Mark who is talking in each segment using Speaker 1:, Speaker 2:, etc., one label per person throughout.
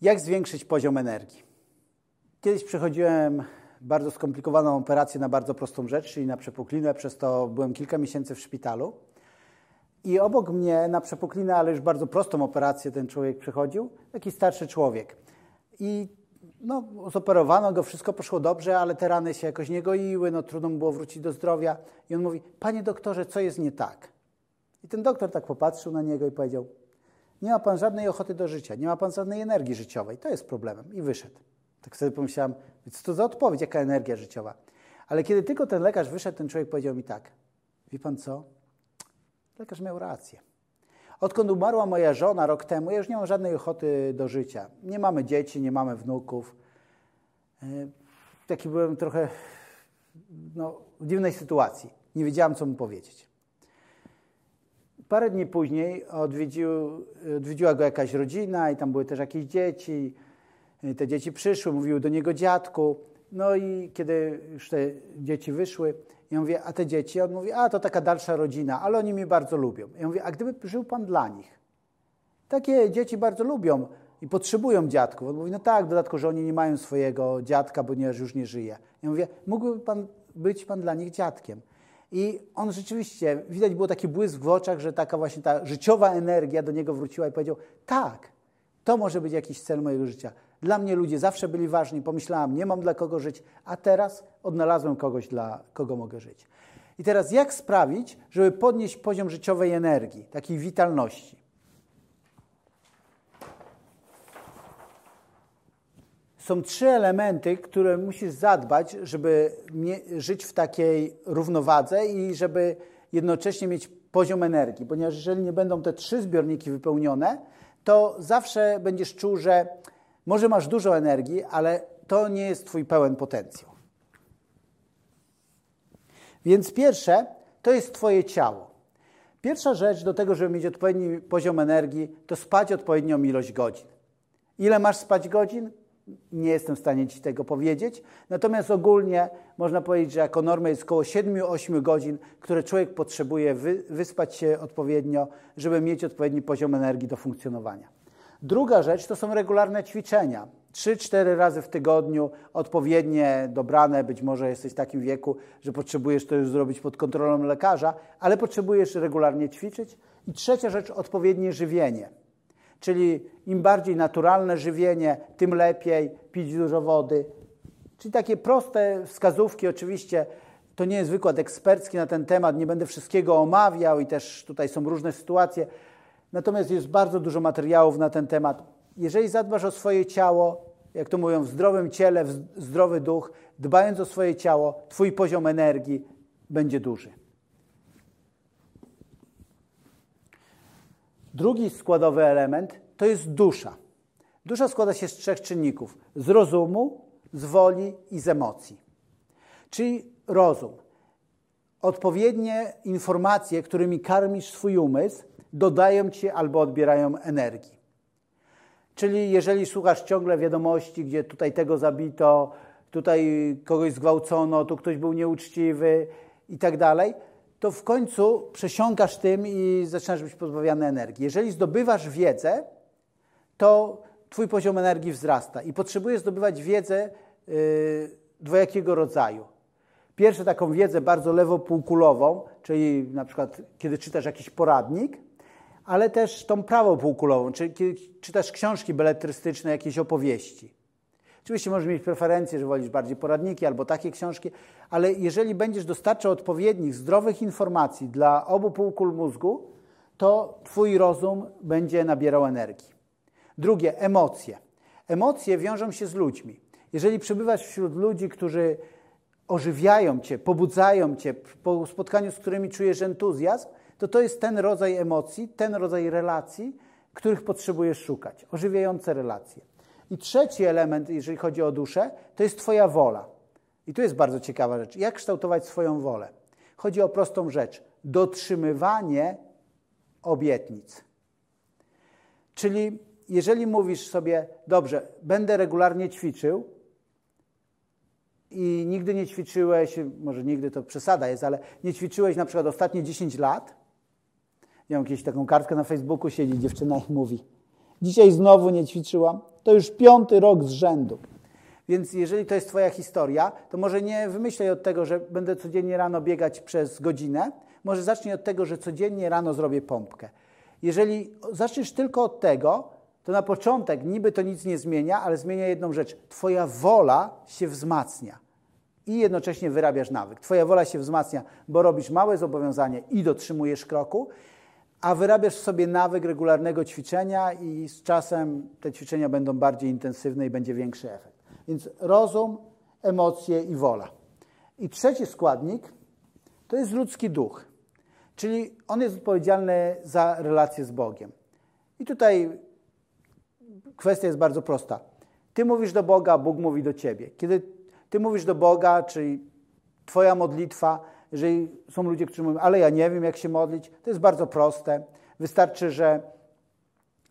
Speaker 1: Jak zwiększyć poziom energii? Kiedyś przechodziłem bardzo skomplikowaną operację na bardzo prostą rzecz, czyli na przepuklinę. Przez to byłem kilka miesięcy w szpitalu. I obok mnie na przepuklinę, ale już bardzo prostą operację ten człowiek przechodził, taki starszy człowiek. I no, zoperowano go, wszystko poszło dobrze, ale te rany się jakoś nie goiły, no trudno mu było wrócić do zdrowia. I on mówi, panie doktorze, co jest nie tak? I ten doktor tak popatrzył na niego i powiedział, nie ma pan żadnej ochoty do życia, nie ma pan żadnej energii życiowej, to jest problemem. I wyszedł. Tak sobie pomyślałem, co to za odpowiedź, jaka energia życiowa. Ale kiedy tylko ten lekarz wyszedł, ten człowiek powiedział mi tak, wie pan co? Lekarz miał rację. Odkąd umarła moja żona rok temu, ja już nie mam żadnej ochoty do życia. Nie mamy dzieci, nie mamy wnuków. E, taki byłem trochę no, w dziwnej sytuacji. Nie wiedziałam, co mu powiedzieć. Parę dni później odwiedził, odwiedziła go jakaś rodzina i tam były też jakieś dzieci. Te dzieci przyszły, mówiły do niego dziadku. No i kiedy już te dzieci wyszły, ja mówię, a te dzieci? On mówi, a to taka dalsza rodzina, ale oni mnie bardzo lubią. Ja mówię, a gdyby żył Pan dla nich? Takie dzieci bardzo lubią i potrzebują dziadków. On mówi, no tak, w dodatku, że oni nie mają swojego dziadka, ponieważ już nie żyje. Ja mówię, mógłby Pan być Pan dla nich dziadkiem. I on rzeczywiście, widać było taki błysk w oczach, że taka właśnie ta życiowa energia do niego wróciła i powiedział, tak, to może być jakiś cel mojego życia. Dla mnie ludzie zawsze byli ważni. Pomyślałam, nie mam dla kogo żyć, a teraz odnalazłem kogoś, dla kogo mogę żyć. I teraz jak sprawić, żeby podnieść poziom życiowej energii, takiej witalności? Są trzy elementy, które musisz zadbać, żeby żyć w takiej równowadze i żeby jednocześnie mieć poziom energii. Ponieważ jeżeli nie będą te trzy zbiorniki wypełnione, to zawsze będziesz czuł, że może masz dużo energii, ale to nie jest Twój pełen potencjał. Więc pierwsze to jest Twoje ciało. Pierwsza rzecz do tego, żeby mieć odpowiedni poziom energii, to spać odpowiednią ilość godzin. Ile masz spać godzin? Nie jestem w stanie Ci tego powiedzieć. Natomiast ogólnie można powiedzieć, że jako normę jest około 7-8 godzin, które człowiek potrzebuje wyspać się odpowiednio, żeby mieć odpowiedni poziom energii do funkcjonowania. Druga rzecz to są regularne ćwiczenia. Trzy, cztery razy w tygodniu, odpowiednie, dobrane. Być może jesteś w takim wieku, że potrzebujesz to już zrobić pod kontrolą lekarza, ale potrzebujesz regularnie ćwiczyć. I trzecia rzecz, odpowiednie żywienie. Czyli im bardziej naturalne żywienie, tym lepiej, pić dużo wody. Czyli takie proste wskazówki, oczywiście to nie jest wykład ekspercki na ten temat, nie będę wszystkiego omawiał i też tutaj są różne sytuacje, Natomiast jest bardzo dużo materiałów na ten temat. Jeżeli zadbasz o swoje ciało, jak to mówią, w zdrowym ciele, w zdrowy duch, dbając o swoje ciało, Twój poziom energii będzie duży. Drugi składowy element to jest dusza. Dusza składa się z trzech czynników: z rozumu, z woli i z emocji. Czyli rozum. Odpowiednie informacje, którymi karmisz swój umysł, dodają ci albo odbierają energii. Czyli jeżeli słuchasz ciągle wiadomości, gdzie tutaj tego zabito, tutaj kogoś zgwałcono, tu ktoś był nieuczciwy i tak dalej, to w końcu przesiąkasz tym i zaczynasz być pozbawiany energii. Jeżeli zdobywasz wiedzę, to twój poziom energii wzrasta i potrzebujesz zdobywać wiedzę yy, dwojakiego rodzaju. Pierwsze taką wiedzę bardzo lewopółkulową, czyli na przykład kiedy czytasz jakiś poradnik, ale też tą prawą półkulową, czy czytasz książki beletrystyczne, jakieś opowieści. Oczywiście możesz mieć preferencję, że wolisz bardziej poradniki albo takie książki, ale jeżeli będziesz dostarczał odpowiednich, zdrowych informacji dla obu półkul mózgu, to Twój rozum będzie nabierał energii. Drugie, emocje. Emocje wiążą się z ludźmi. Jeżeli przebywasz wśród ludzi, którzy ożywiają Cię, pobudzają Cię, po spotkaniu z którymi czujesz entuzjazm, to to jest ten rodzaj emocji, ten rodzaj relacji, których potrzebujesz szukać. Ożywiające relacje. I trzeci element, jeżeli chodzi o duszę, to jest Twoja wola. I tu jest bardzo ciekawa rzecz. Jak kształtować swoją wolę? Chodzi o prostą rzecz. Dotrzymywanie obietnic. Czyli jeżeli mówisz sobie, dobrze, będę regularnie ćwiczył i nigdy nie ćwiczyłeś, może nigdy to przesada jest, ale nie ćwiczyłeś na przykład ostatnie 10 lat, ja mam jakąś taką kartkę na Facebooku, siedzi dziewczyna i mówi Dzisiaj znowu nie ćwiczyłam. To już piąty rok z rzędu. Więc jeżeli to jest Twoja historia, to może nie wymyślaj od tego, że będę codziennie rano biegać przez godzinę. Może zacznij od tego, że codziennie rano zrobię pompkę. Jeżeli zaczniesz tylko od tego, to na początek niby to nic nie zmienia, ale zmienia jedną rzecz. Twoja wola się wzmacnia i jednocześnie wyrabiasz nawyk. Twoja wola się wzmacnia, bo robisz małe zobowiązanie i dotrzymujesz kroku, a wyrabiasz sobie nawyk regularnego ćwiczenia i z czasem te ćwiczenia będą bardziej intensywne i będzie większy efekt. Więc rozum, emocje i wola. I trzeci składnik to jest ludzki duch, czyli on jest odpowiedzialny za relację z Bogiem. I tutaj kwestia jest bardzo prosta. Ty mówisz do Boga, Bóg mówi do ciebie. Kiedy ty mówisz do Boga, czyli Twoja modlitwa, jeżeli są ludzie, którzy mówią, ale ja nie wiem, jak się modlić, to jest bardzo proste. Wystarczy, że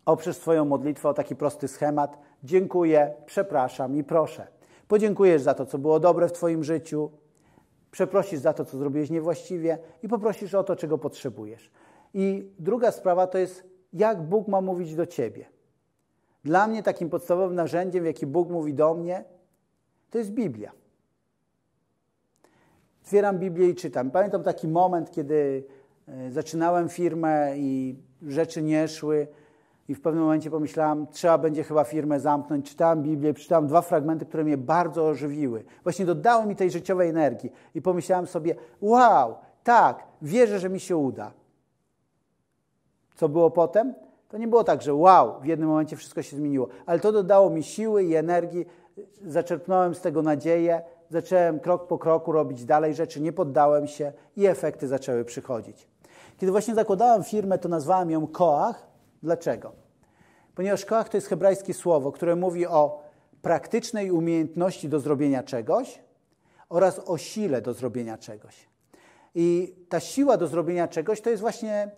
Speaker 1: oprzesz swoją modlitwę o taki prosty schemat. Dziękuję, przepraszam i proszę. Podziękujesz za to, co było dobre w Twoim życiu, przeprosisz za to, co zrobiłeś niewłaściwie i poprosisz o to, czego potrzebujesz. I druga sprawa to jest, jak Bóg ma mówić do Ciebie. Dla mnie takim podstawowym narzędziem, w jaki Bóg mówi do mnie, to jest Biblia. Otwieram Biblię i czytam. Pamiętam taki moment, kiedy e, zaczynałem firmę i rzeczy nie szły i w pewnym momencie pomyślałem, trzeba będzie chyba firmę zamknąć. Czytałem Biblię, przeczytałem dwa fragmenty, które mnie bardzo ożywiły. Właśnie dodały mi tej życiowej energii i pomyślałem sobie, wow, tak, wierzę, że mi się uda. Co było potem? To nie było tak, że wow, w jednym momencie wszystko się zmieniło, ale to dodało mi siły i energii, zaczerpnąłem z tego nadzieję, zacząłem krok po kroku robić dalej rzeczy, nie poddałem się i efekty zaczęły przychodzić. Kiedy właśnie zakładałem firmę, to nazwałem ją Koach. Dlaczego? Ponieważ Koach to jest hebrajskie słowo, które mówi o praktycznej umiejętności do zrobienia czegoś oraz o sile do zrobienia czegoś. I ta siła do zrobienia czegoś to jest właśnie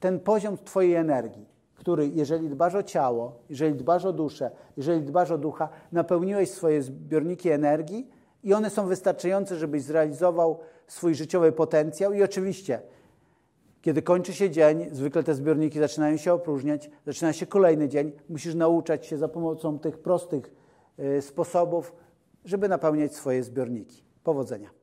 Speaker 1: ten poziom Twojej energii który, jeżeli dbasz o ciało, jeżeli dbasz o duszę, jeżeli dbasz o ducha, napełniłeś swoje zbiorniki energii i one są wystarczające, żebyś zrealizował swój życiowy potencjał. I oczywiście, kiedy kończy się dzień, zwykle te zbiorniki zaczynają się opróżniać, zaczyna się kolejny dzień, musisz nauczać się za pomocą tych prostych y, sposobów, żeby napełniać swoje zbiorniki. Powodzenia.